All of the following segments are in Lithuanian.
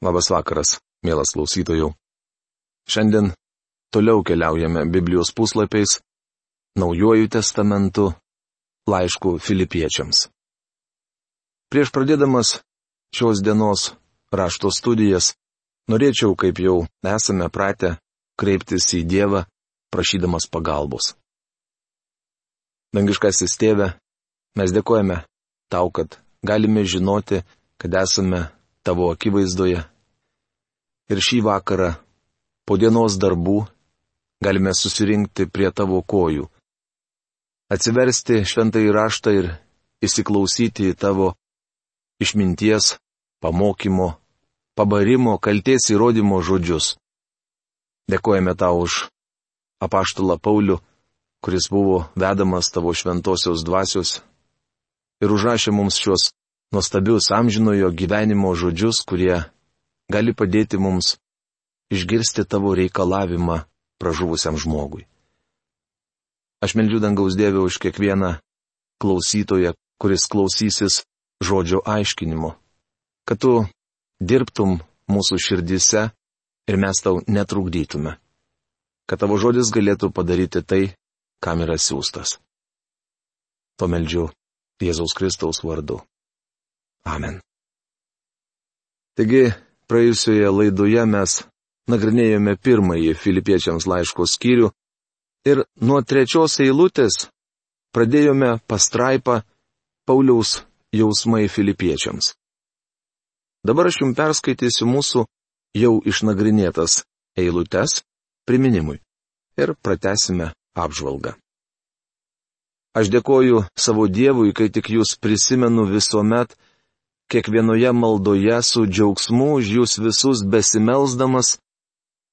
Labas vakaras, mielas klausytojų. Šiandien toliau keliaujame Biblijos puslapiais, Naujuoju testamentu, laišku filipiečiams. Prieš pradėdamas šios dienos rašto studijas, norėčiau, kaip jau esame pratę, kreiptis į Dievą, prašydamas pagalbos. Dangiškasis tėve, mes dėkojame tau, kad galime žinoti, kad esame tavo akivaizdoje. Ir šį vakarą, po dienos darbų, galime susirinkti prie tavo kojų. Atsiversti šventai raštą ir įsiklausyti į tavo išminties, pamokymo, pabarimo, kalties įrodymo žodžius. Dėkojame tau už apaštulą Paulių, kuris buvo vedamas tavo šventosios dvasios ir užrašė mums šios nuostabius amžinojo gyvenimo žodžius, kurie gali padėti mums išgirsti tavo reikalavimą pražuvusiam žmogui. Aš meldžiu dangaus Dievę už kiekvieną klausytoją, kuris klausysis žodžio aiškinimo, kad tu dirbtum mūsų širdise ir mes tau netrukdytume, kad tavo žodis galėtų padaryti tai, kam yra siūstas. To meldžiu Jėzaus Kristaus vardu. Amen. Taigi, praėjusioje laidoje mes nagrinėjome pirmąjį filipiečiams laiško skyrių ir nuo trečios eilutės pradėjome pastraipą Pauliaus jausmai filipiečiams. Dabar aš jums perskaitysiu mūsų jau išnagrinėtas eilutes priminimui ir pratesime apžvalgą. Aš dėkoju savo Dievui, kai tik jūs prisimenu visuomet, kiekvienoje maldoje su džiaugsmu už jūs visus besimelsdamas,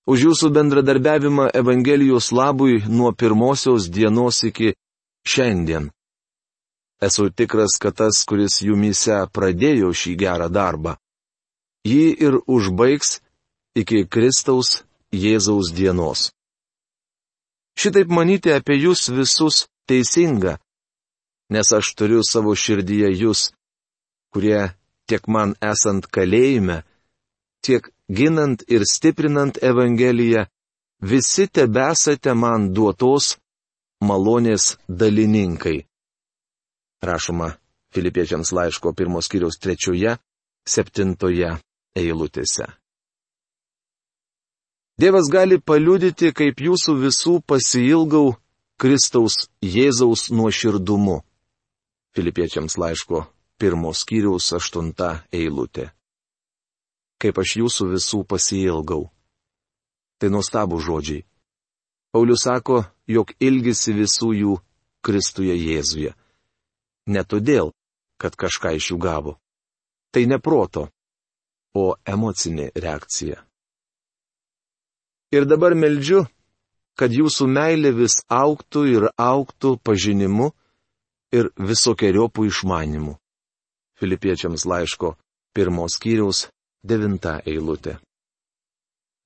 už jūsų bendradarbiavimą Evangelijos labui nuo pirmosios dienos iki šiandien. Esu tikras, kad tas, kuris jumise pradėjo šį gerą darbą, jį ir užbaigs iki Kristaus Jėzaus dienos. Šitaip manyti apie jūs visus teisinga, nes aš turiu savo širdyje jūs, kurie tiek man esant kalėjime, tiek ginant ir stiprinant Evangeliją, visi tebesate man duotos malonės dalininkai. Rašoma Filipiečiams laiško pirmos kiriaus trečioje, septintoje eilutėse. Dievas gali paliudyti, kaip jūsų visų pasilgau Kristaus Jėzaus nuoširdumu. Filipiečiams laiško pirmos skyriaus aštunta eilutė. Kaip aš jūsų visų pasiilgau. Tai nuostabų žodžiai. Paulius sako, jog ilgisi visų jų Kristuje Jėzuje. Ne todėl, kad kažką iš jų gavo. Tai ne proto, o emocinė reakcija. Ir dabar meldžiu, kad jūsų meilė vis auktų ir auktų pažinimu ir visokiojopų išmanimu. Filipiečiams laiško pirmos skyriaus devinta eilutė.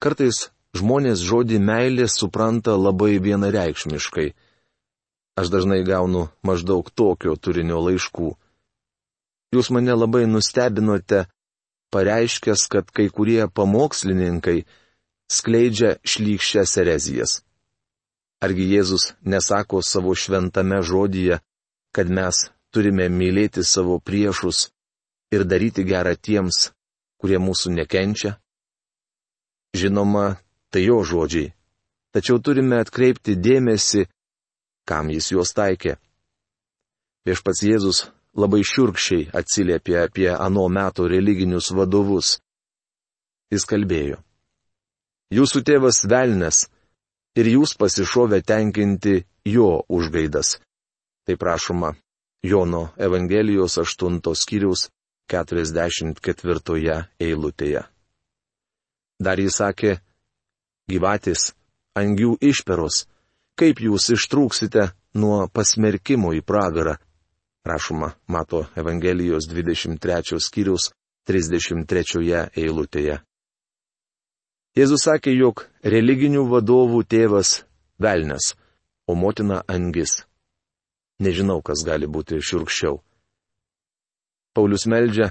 Kartais žmonės žodį meilė supranta labai vienareikšmiškai. Aš dažnai gaunu maždaug tokio turinio laiškų. Jūs mane labai nustebinote, pareiškęs, kad kai kurie pamokslininkai skleidžia šlykščias erezijas. Argi Jėzus nesako savo šventame žodyje, kad mes turime mylėti savo priešus ir daryti gerą tiems, kurie mūsų nekenčia? Žinoma, tai jo žodžiai. Tačiau turime atkreipti dėmesį, kam jis juos taikė. Viešpats Jėzus labai šiurkščiai atsiliepė apie ano meto religinius vadovus. Jis kalbėjo. Jūsų tėvas velnes ir jūs pasišovė tenkinti jo užgaidas. Tai prašoma Jono Evangelijos 8 skyriaus 44 eilutėje. Dar jis sakė, gyvatis, angių išperos, kaip jūs ištrūksite nuo pasmerkimo į pragarą, rašoma Mato Evangelijos 23 skyriaus 33 eilutėje. Jėzus sakė, jog religinių vadovų tėvas velnes, o motina angis. Nežinau, kas gali būti širkščiau. Paulius meldžia,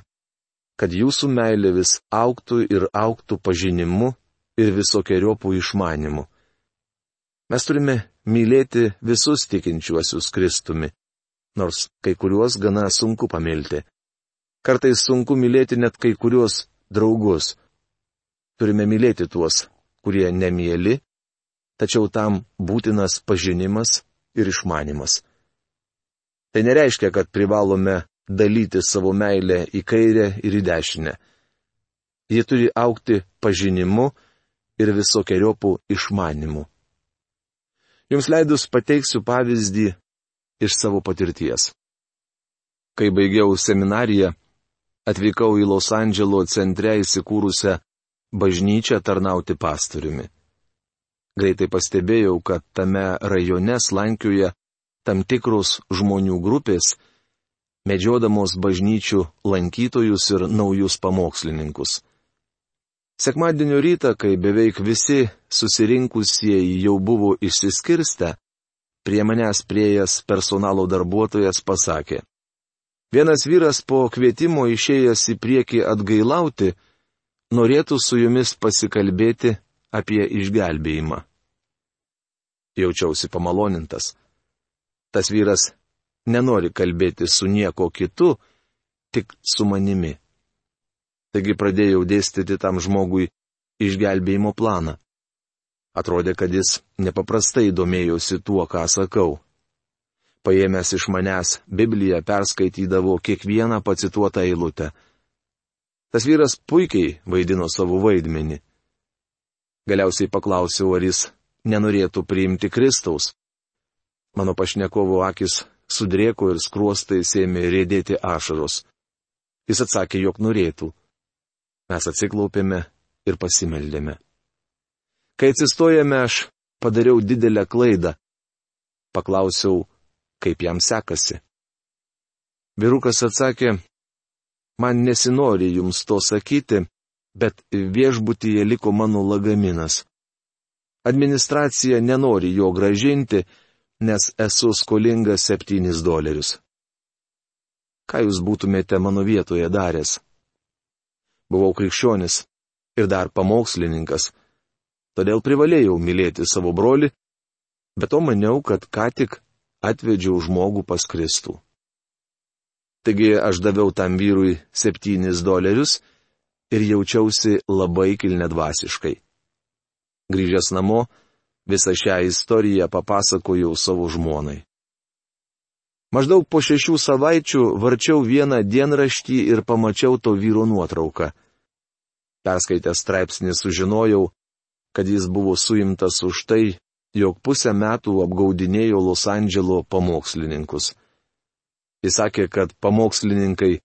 kad jūsų meilė vis auktų ir auktų pažinimu ir visokiojopų išmanimu. Mes turime mylėti visus tikinčiuosius Kristumi, nors kai kuriuos gana sunku pamilti. Kartais sunku mylėti net kai kuriuos draugus. Turime mylėti tuos, kurie nemėly, tačiau tam būtinas pažinimas ir išmanimas. Tai nereiškia, kad privalome dalyti savo meilę į kairę ir į dešinę. Jie turi aukti pažinimu ir visokiojopų išmanimu. Jums leidus pateiksiu pavyzdį iš savo patirties. Kai baigiau seminariją, atvykau į Los Andželo centre įsikūrusią bažnyčią tarnauti pastoriumi. Greitai pastebėjau, kad tame rajone slankioja tam tikros žmonių grupės, medžiodamos bažnyčių lankytojus ir naujus pamokslininkus. Sekmadienio rytą, kai beveik visi susirinkusieji jau buvo išsiskirstę, prie manęs priejas personalo darbuotojas pasakė. Vienas vyras po kvietimo išėjęs į priekį atgailauti, norėtų su jumis pasikalbėti apie išgelbėjimą. Jaučiausi pamalonintas tas vyras nenori kalbėti su nieko kitu, tik su manimi. Taigi pradėjau dėstyti tam žmogui išgelbėjimo planą. Atrodė, kad jis nepaprastai domėjosi tuo, ką sakau. Paėmęs iš manęs Bibliją perskaitydavo kiekvieną pacituotą eilutę. Tas vyras puikiai vaidino savo vaidmenį. Galiausiai paklausiau, ar jis nenorėtų priimti Kristaus. Mano pašnekovo akis sudrėko ir skruostai sėmė rėdėti ašaros. Jis atsakė, jog norėtų. Mes atsiklaupėme ir pasimeldėme. Kai atsistojame, aš padariau didelę klaidą. Paklausiau, kaip jam sekasi. Vyrukas atsakė, man nesinori jums to sakyti, bet viešbutyje liko mano lagaminas. Administracija nenori jo gražinti, nes esu skolingas septynis dolerius. Ką jūs būtumėte mano vietoje daręs? Buvau krikščionis ir dar pamokslininkas, todėl privalėjau mylėti savo brolį, bet to maniau, kad ką tik atvedžiau žmogų pas Kristų. Taigi aš daviau tam vyrui septynis dolerius ir jaučiausi labai kilnedvasiškai. Grįžęs namo, Visą šią istoriją papasakojau savo žmonai. Maždaug po šešių savaičių varčiau vieną dienraštį ir pamačiau to vyro nuotrauką. Perskaitęs straipsnį sužinojau, kad jis buvo suimtas už tai, jog pusę metų apgaudinėjo Los Andželo pamokslininkus. Jis sakė, kad pamokslininkai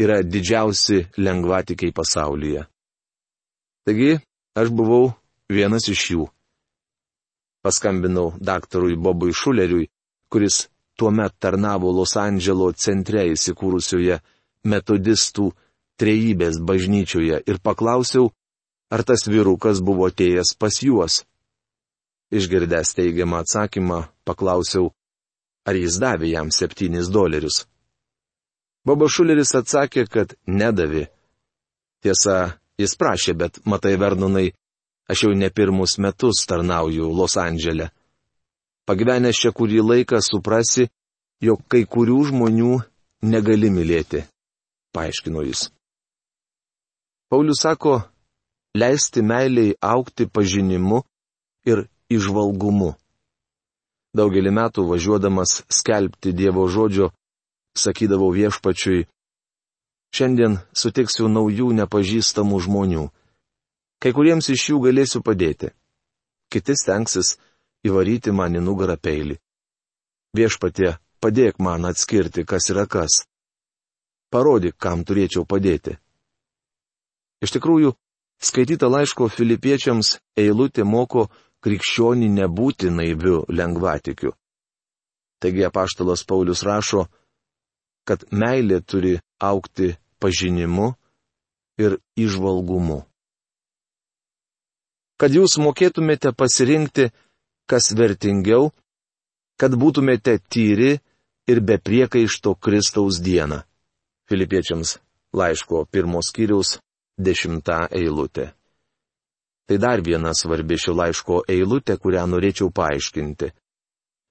yra didžiausi lengvatikiai pasaulyje. Taigi, aš buvau vienas iš jų. Paskambinau daktarui Bobui Šuleriui, kuris tuo metu tarnavo Los Andželo centre įsikūrusioje metodistų trejybės bažnyčioje ir paklausiau, ar tas vyrukas buvo atėjęs pas juos. Išgirdęs teigiamą atsakymą, paklausiau, ar jis davė jam septynis dolerius. Bobo Šuleris atsakė, kad nedavė. Tiesa, jis prašė, bet matai, Vernonai, Aš jau ne pirmus metus tarnauju Los Andželė. Pagyvenęs čia kurį laiką suprasi, jog kai kurių žmonių negali mylėti, paaiškino jis. Paulius sako, leisti meiliai aukti pažinimu ir išvalgumu. Daugelį metų važiuodamas skelbti Dievo žodžio, sakydavau viešpačiui, šiandien sutiksiu naujų nepažįstamų žmonių. Kai kuriems iš jų galėsiu padėti. Kiti stengsis įvaryti man į nugarą peilį. Viešpatie, padėk man atskirti, kas yra kas. Parodyk, kam turėčiau padėti. Iš tikrųjų, skaityta laiško filipiečiams eilutė moko krikščionį nebūti naiviu lengvatikiu. Taigi apaštalas Paulius rašo, kad meilė turi aukti pažinimu ir išvalgumu kad jūs mokėtumėte pasirinkti, kas vertingiau, kad būtumėte tyri ir be priekaišto Kristaus dieną. Filipiečiams laiško pirmos skyriaus dešimtą eilutę. Tai dar viena svarbi šio laiško eilutė, kurią norėčiau paaiškinti.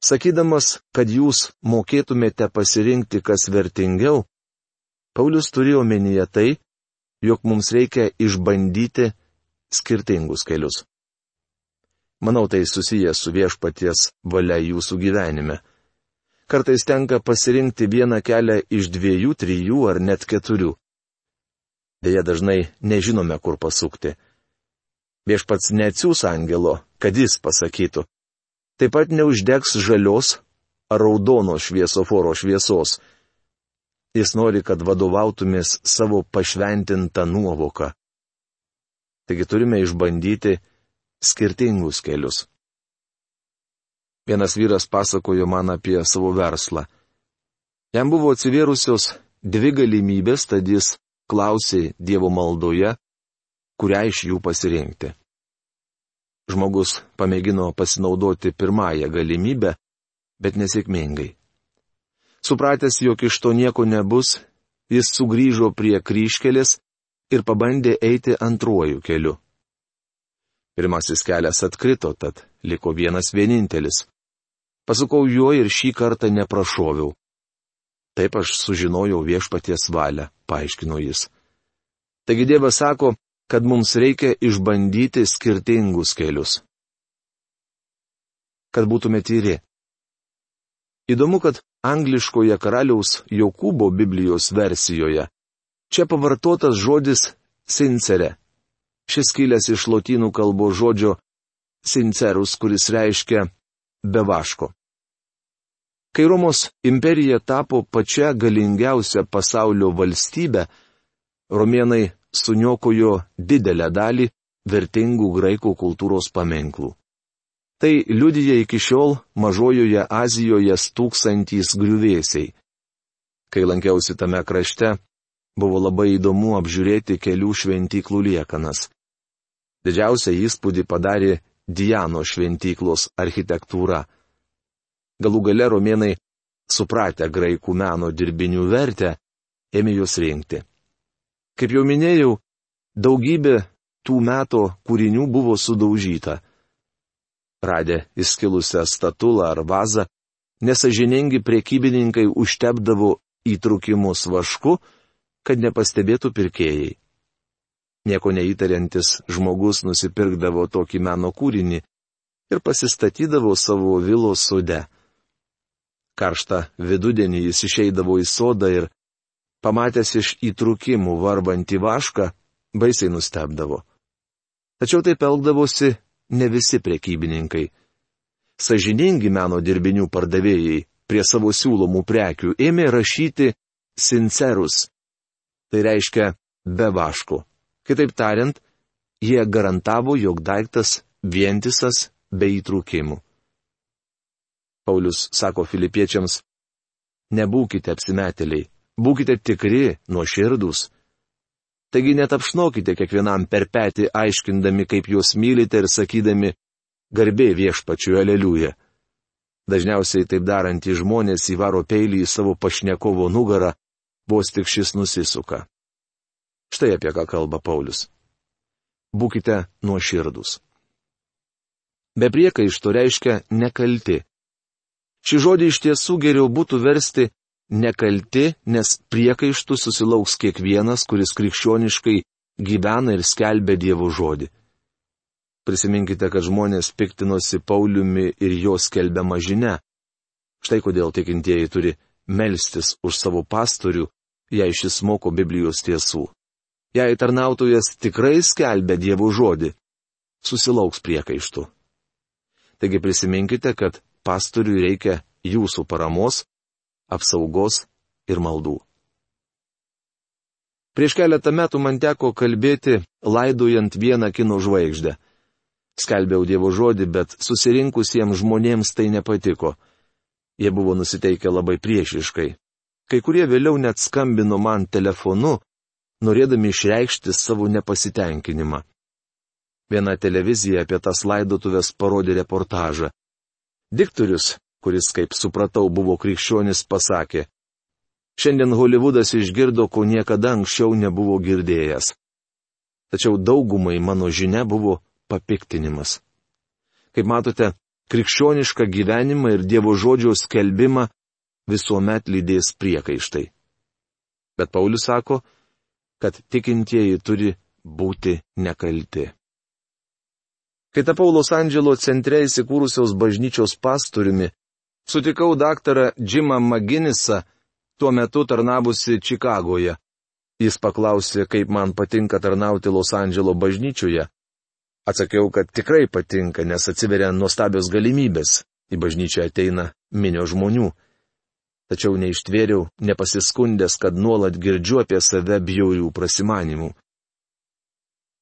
Sakydamas, kad jūs mokėtumėte pasirinkti, kas vertingiau, Paulius turėjo omenyje tai, jog mums reikia išbandyti skirtingus kelius. Manau, tai susijęs su viešpaties valia jūsų gyvenime. Kartais tenka pasirinkti vieną kelią iš dviejų, trijų ar net keturių. Deja, dažnai nežinome, kur pasukti. Viešpats neatsiūs angelo, kad jis pasakytų. Taip pat neuždegs žalios ar raudonos šviesoforo šviesos. Jis nori, kad vadovautumės savo pašventintą nuovoką. Taigi turime išbandyti skirtingus kelius. Vienas vyras pasakojo man apie savo verslą. Jam buvo atsivėrusios dvi galimybės, tad jis klausė Dievo maldoje, kurią iš jų pasirinkti. Žmogus pamėgino pasinaudoti pirmąją galimybę, bet nesėkmingai. Supratęs, jog iš to nieko nebus, jis sugrįžo prie kryškelės ir pabandė eiti antruoju keliu. Pirmasis kelias atkrito, tad liko vienas vienintelis. Pasukau juo ir šį kartą neprašoviau. Taip aš sužinojau viešpaties valią, paaiškino jis. Taigi Dievas sako, kad mums reikia išbandyti skirtingus kelius. Kad būtume tyri. Įdomu, kad angliškoje karaliaus Jokūbo Biblijos versijoje čia pavartotas žodis sincere. Šis kilęs iš lotynų kalbos žodžio sincerus, kuris reiškia bevaško. Kai Romos imperija tapo pačia galingiausia pasaulio valstybė, romėnai suniokojo didelę dalį vertingų graikų kultūros paminklų. Tai liudyja iki šiol mažojoje Azijoje stūksantys griuvėsiai. Kai lankiausi tame krašte, buvo labai įdomu apžiūrėti kelių šventyklų liekanas. Didžiausią įspūdį padarė Diano šventyklos architektūra. Galų gale romėnai, supratę graikų meno dirbinių vertę, ėmė juos rinkti. Kaip jau minėjau, daugybė tų metų kūrinių buvo sudaužyta. Radę įskilusią statulą ar vazą, nesažiningi priekybininkai užtepdavo įtrukimus vašku, kad nepastebėtų pirkėjai. Nieko neįtariantis žmogus nusipirkdavo tokį meno kūrinį ir pasistatydavo savo vilos sode. Karštą vidudienį jis išeidavo į sodą ir, pamatęs iš įtrukimų varbantį vašką, baisiai nustebdavo. Tačiau taip elgdavosi ne visi prekybininkai. Sažiningi meno dirbinių pardavėjai prie savo siūlomų prekių ėmė rašyti sincerus. Tai reiškia be vaško. Kitaip tariant, jie garantavo, jog daiktas vientisas be įtrūkimų. Paulius sako filipiečiams, nebūkite apsimetėliai, būkite tikri, nuoširdus. Taigi netapšnokite kiekvienam per petį aiškindami, kaip juos mylite ir sakydami, garbė viešpačiu aleliuja. Dažniausiai taip darantys žmonės įvaro peilį į savo pašnekovo nugarą, vos tik šis nusisuka. Štai apie ką kalba Paulius. Būkite nuoširdus. Be priekaišto reiškia nekalti. Šį žodį iš tiesų geriau būtų versti nekalti, nes priekaištų susilauks kiekvienas, kuris krikščioniškai gyvena ir skelbia Dievo žodį. Prisiminkite, kad žmonės piktinosi Pauliumi ir jo skelbiama žinia. Štai kodėl tikintieji turi melstis už savo pastorių, jei šis moko Biblijos tiesų. Jei tarnautojas tikrai skelbia Dievo žodį, susilauks priekaištų. Taigi prisiminkite, kad pastoriui reikia jūsų paramos, apsaugos ir maldų. Prieš keletą metų man teko kalbėti, laidojant vieną kino žvaigždę. Skelbiau Dievo žodį, bet susirinkusiems žmonėms tai nepatiko. Jie buvo nusiteikę labai priešiškai. Kai kurie vėliau net skambino man telefonu, norėdami išreikšti savo nepasitenkinimą. Viena televizija apie tas laidotuvės parodė reportažą. Diktorius, kuris, kaip supratau, buvo krikščionis, pasakė, Šiandien Hollywoodas išgirdo, ko niekada anksčiau nebuvo girdėjęs. Tačiau daugumai mano žinia buvo papiktinimas. Kaip matote, krikščionišką gyvenimą ir Dievo žodžio skelbimą visuomet lydės priekaištai. Bet Paulius sako, kad tikintieji turi būti nekalti. Kai tapau Los Andželo centre įsikūrusios bažnyčios pastoriumi, sutikau daktarą Jimą Maginisą, tuo metu tarnavusi Čikagoje. Jis paklausė, kaip man patinka tarnauti Los Andželo bažnyčioje. Atsakiau, kad tikrai patinka, nes atsiveria nuostabios galimybės. Į bažnyčią ateina minio žmonių tačiau neištvėriau, nepasiskundęs, kad nuolat girdžiu apie save bjaurių prasimanimų.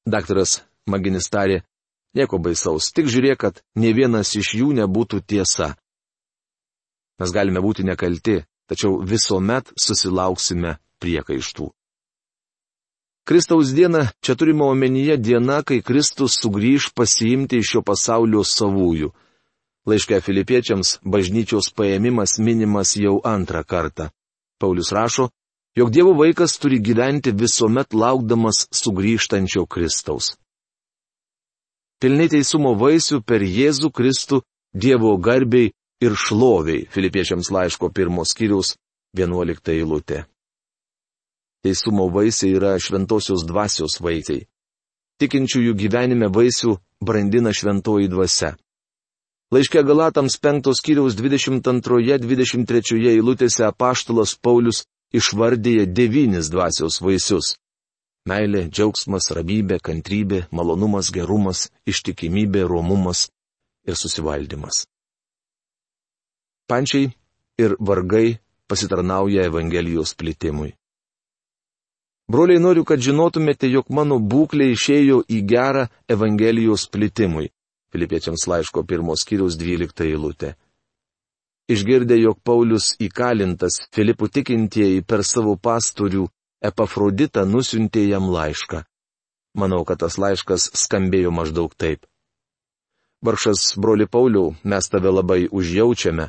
Daktaras Maginis tarė, nieko baisaus, tik žiūrėk, kad ne vienas iš jų nebūtų tiesa. Mes galime būti nekalti, tačiau visuomet susilauksime priekaištų. Kristaus diena čia turime omenyje diena, kai Kristus sugrįž pasiimti iš šio pasaulio savųjų. Laiške filipiečiams bažnyčios paėmimas minimas jau antrą kartą. Paulius rašo, jog Dievo vaikas turi gyventi visuomet laukdamas sugrįžtančio Kristaus. Pilni teisumo vaisių per Jėzų Kristų Dievo garbiai ir šloviai Filipiečiams laiško pirmos skyriaus 11 eilutė. Teisumo vaisiai yra šventosios dvasios vaisiai. Tikinčiųjų gyvenime vaisių brandina šventoji dvasia. Laiške Galatams 5 skyriaus 22-23 eilutėse apaštalas Paulius išvardyja devynis dvasios vaisius - meilė, džiaugsmas, ramybė, kantrybė, malonumas, gerumas, ištikimybė, romumas ir susivaldymas. Pančiai ir vargai pasitarnauja Evangelijos plitimui. Broliai noriu, kad žinotumėte, jog mano būklė išėjo į gerą Evangelijos plitimui. Filipiečiams laiško pirmos skyriaus 12 eilutė. Išgirdę, jog Paulius įkalintas, Filipų tikintieji per savo pastorių Epafroditą nusintė jam laišką. Manau, kad tas laiškas skambėjo maždaug taip. Varšas broli Pauliau, mes tave labai užjaučiame,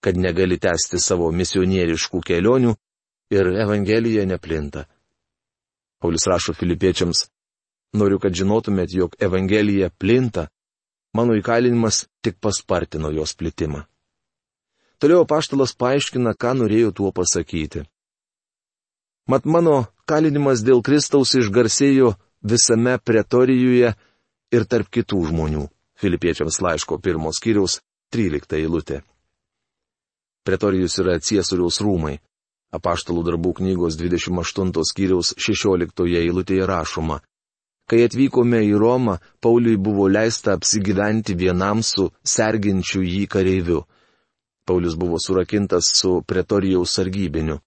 kad negali tęsti savo misionieriškų kelionių ir Evangelija neplinta. Paulius rašo filipiečiams, noriu, kad žinotumėt, jog Evangelija plinta, mano įkalinimas tik paspartino jos plitimą. Toliau paštalas paaiškina, ką norėjo tuo pasakyti. Mat mano kalinimas dėl Kristaus išgarsėjo visame pretorijoje ir tarp kitų žmonių. Filipiečiams laiško pirmos skyriaus 13 eilutė. Pretorijus yra Ciesoriaus rūmai. Apaštalų darbų knygos 28 skyriaus 16 eilutėje rašoma. Kai atvykome į Romą, Pauliui buvo leista apsigyventi vienam su serginčiu jį kareiviu. Paulius buvo surakintas su pretorijaus sargybiniu.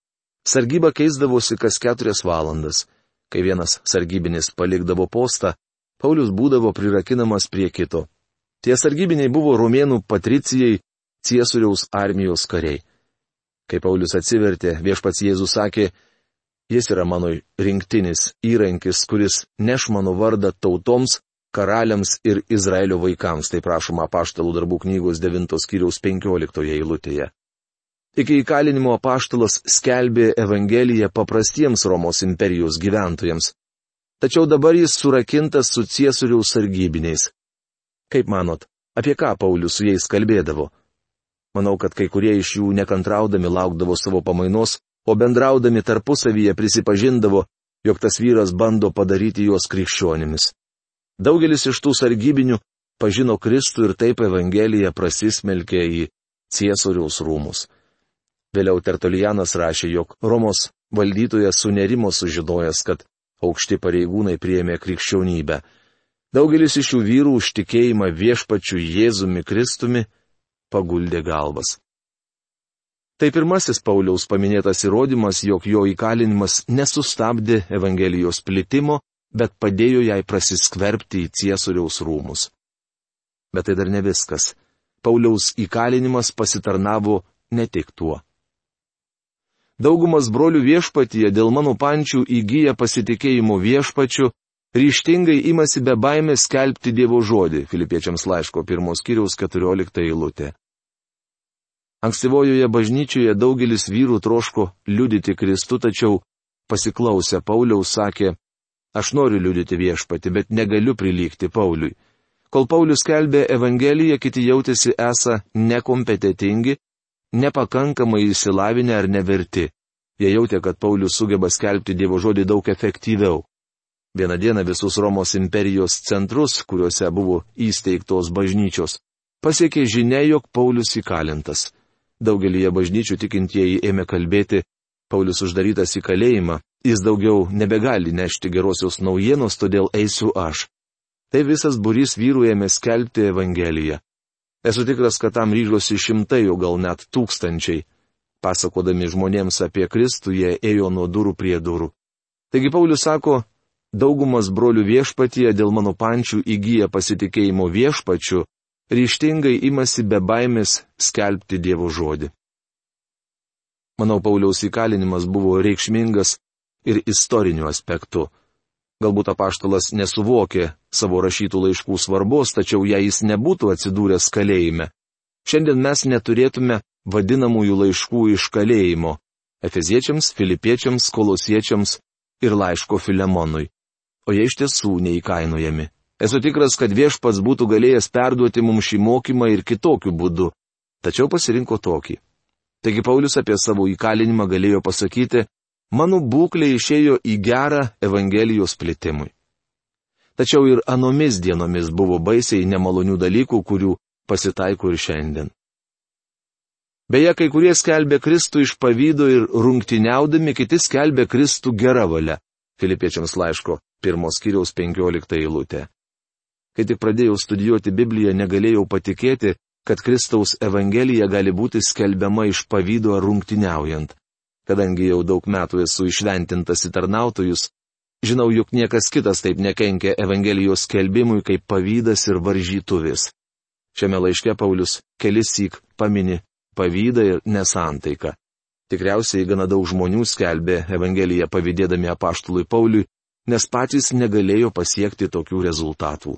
Sargyba keisdavosi kas keturias valandas. Kai vienas sargybinis palikdavo postą, Paulius būdavo prirakinamas prie kito. Tie sargybiniai buvo romėnų patricijai, Ciesuriaus armijos kariai. Kai Paulius atsivertė, viešpats Jėzus sakė, Jis yra mano rinktinis įrankis, kuris neš mano vardą tautoms, karaliams ir Izraelio vaikams, tai prašoma apaštalų darbų knygos 9 skyriaus 15 eilutėje. Iki įkalinimo apaštalas skelbė Evangeliją paprastiems Romos imperijos gyventojams. Tačiau dabar jis surakintas su ciesuriaus sargybiniais. Kaip manot, apie ką Paulius su jais kalbėdavo? Manau, kad kai kurie iš jų nekantraudami laukdavo savo pamainos, o bendraudami tarpusavyje prisipažindavo, jog tas vyras bando padaryti juos krikščionimis. Daugelis iš tų sargybinių pažino Kristų ir taip Evangelija prasismelkė į Ciesoriaus rūmus. Vėliau Tertulianas rašė, jog Romos valdytojas sunerimo sužinojęs, kad aukšti pareigūnai priėmė krikščionybę. Daugelis iš šių vyrų už tikėjimą viešpačiu Jėzumi Kristumi paguldė galvas. Tai pirmasis Pauliaus paminėtas įrodymas, jog jo įkalinimas nesustabdė Evangelijos plitimo, bet padėjo jai prasiskverbti į Ciesoriaus rūmus. Bet tai dar ne viskas. Pauliaus įkalinimas pasitarnavo ne tik tuo. Daugumas brolių viešpatyje dėl mano pančių įgyja pasitikėjimo viešpačiu, ryštingai imasi be baimės skelbti Dievo žodį, Filipiečiams laiško pirmos kiriaus 14 eilutė. Ankstyvojoje bažnyčioje daugelis vyrų troško liudyti Kristų, tačiau pasiklausę Pauliaus sakė, aš noriu liudyti viešpati, bet negaliu prilygti Pauliui. Kol Paulius kelbė Evangeliją, kiti jautėsi esą nekompetitingi, nepakankamai įsilavinę ar neverti. Jie jautė, kad Paulius sugeba skelbti Dievo žodį daug efektyviau. Vieną dieną visus Romos imperijos centrus, kuriuose buvo įsteigtos bažnyčios, pasiekė žinia, jog Paulius įkalintas. Daugelįje bažnyčių tikintieji ėmė kalbėti, Paulius uždarytas į kalėjimą, jis daugiau nebegali nešti gerosios naujienos, todėl eisiu aš. Tai visas burys vyrų ėmė skelbti Evangeliją. Esu tikras, kad tam ryžosi šimtai, o gal net tūkstančiai. Pasakodami žmonėms apie Kristų, jie ėjo nuo durų prie durų. Taigi Paulius sako, daugumas brolių viešpatyje dėl mano pančių įgyja pasitikėjimo viešpačiu, ryštingai imasi be baimės skelbti Dievo žodį. Manau, Pauliaus įkalinimas buvo reikšmingas ir istoriniu aspektu. Galbūt apaštalas nesuvokė savo rašytų laiškų svarbos, tačiau jei jis nebūtų atsidūręs kalėjime, šiandien mes neturėtume vadinamųjų laiškų iš kalėjimo - Efeziečiams, Filipiečiams, Kolosiečiams ir laiško Filemonui o jie iš tiesų neįkainojami. Esu tikras, kad viešpats būtų galėjęs perduoti mums šį mokymą ir kitokiu būdu, tačiau pasirinko tokį. Taigi Paulius apie savo įkalinimą galėjo pasakyti, mano būklė išėjo į gerą Evangelijos plitimui. Tačiau ir anomis dienomis buvo baisiai nemalonių dalykų, kurių pasitaiko ir šiandien. Beje, kai kurie skelbė Kristų iš pavydo ir rungtiniaudami, kiti skelbė Kristų gerą valią. Filipiečiams laiško pirmos kiriaus 15 eilutė. Kai tik pradėjau studijuoti Bibliją, negalėjau patikėti, kad Kristaus Evangelija gali būti skelbiama iš pavydo ar rungtiniaujant. Kadangi jau daug metų esu išventintas į tarnautojus, žinau, juk niekas kitas taip nekenkia Evangelijos skelbimui kaip pavydas ir varžytuvis. Šiame laiške Paulius kelisik pamini pavydą ir nesantaiką. Tikriausiai gana daug žmonių skelbė Evangeliją pavydėdami apaštului Pauliui, nes patys negalėjo pasiekti tokių rezultatų.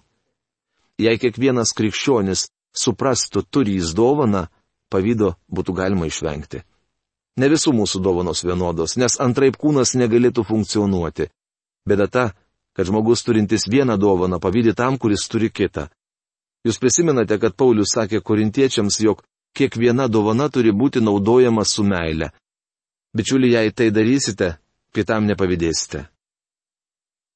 Jei kiekvienas krikščionis suprastų turys dovaną, pavydo būtų galima išvengti. Ne visų mūsų dovanos vienodos, nes antraip kūnas negalėtų funkcionuoti. Bėda ta, kad žmogus turintis vieną dovaną pavydė tam, kuris turi kitą. Jūs prisimenate, kad Paulius sakė korintiečiams, jog kiekviena dovana turi būti naudojama su meile. Bičiuli, jei tai darysite, kitam nepavydėsite.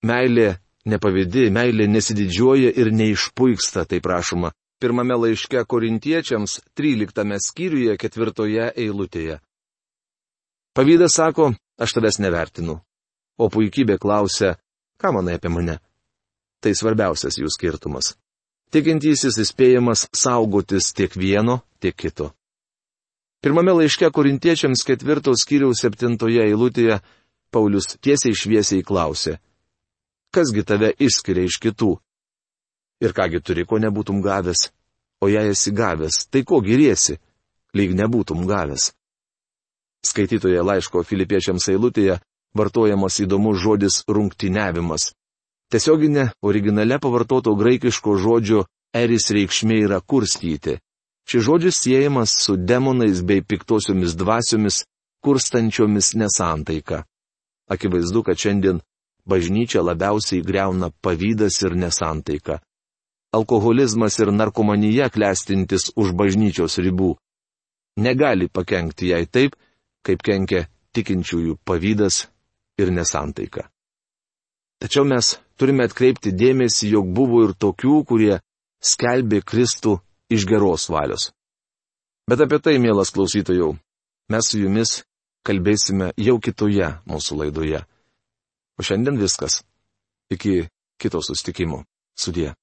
Meilė nepavydi, meilė nesididžiuoja ir neišpuiksta, tai prašoma. Pirmame laiške korintiečiams, 13 skyriuje, ketvirtoje eilutėje. Pavydas sako, aš tavęs nevertinu. O puikybė klausia, ką manai apie mane? Tai svarbiausias jų skirtumas. Tikintysis įspėjamas saugotis tiek vieno, tiek kito. Pirmame laiške korintiečiams ketvirtos skyriaus septintoje eilutėje Paulius tiesiai šviesiai klausė, kasgi tave išskiria iš kitų. Ir kągi turi, ko nebūtum gavęs. O jei esi gavęs, tai ko giriesi, lyg nebūtum gavęs. Skaitytoje laiško filipiečiams eilutėje vartojamas įdomus žodis rungtyniavimas. Tiesioginė originale pavartoto graikiško žodžio eris reikšmė yra kurstyti. Šis žodis siejamas su demonais bei piktosiomis dvasiomis, kurstančiomis nesantaiką. Akivaizdu, kad šiandien bažnyčią labiausiai greuna pavydas ir nesantaika. Alkoholizmas ir narkomanija klestintis už bažnyčios ribų negali pakengti jai taip, kaip kenkia tikinčiųjų pavydas ir nesantaika. Tačiau mes turime atkreipti dėmesį, jog buvo ir tokių, kurie skelbė Kristų iš geros valios. Bet apie tai, mielas klausytojau, mes su jumis kalbėsime jau kitoje mūsų laidoje. O šiandien viskas. Iki kito sustikimo. Sudie.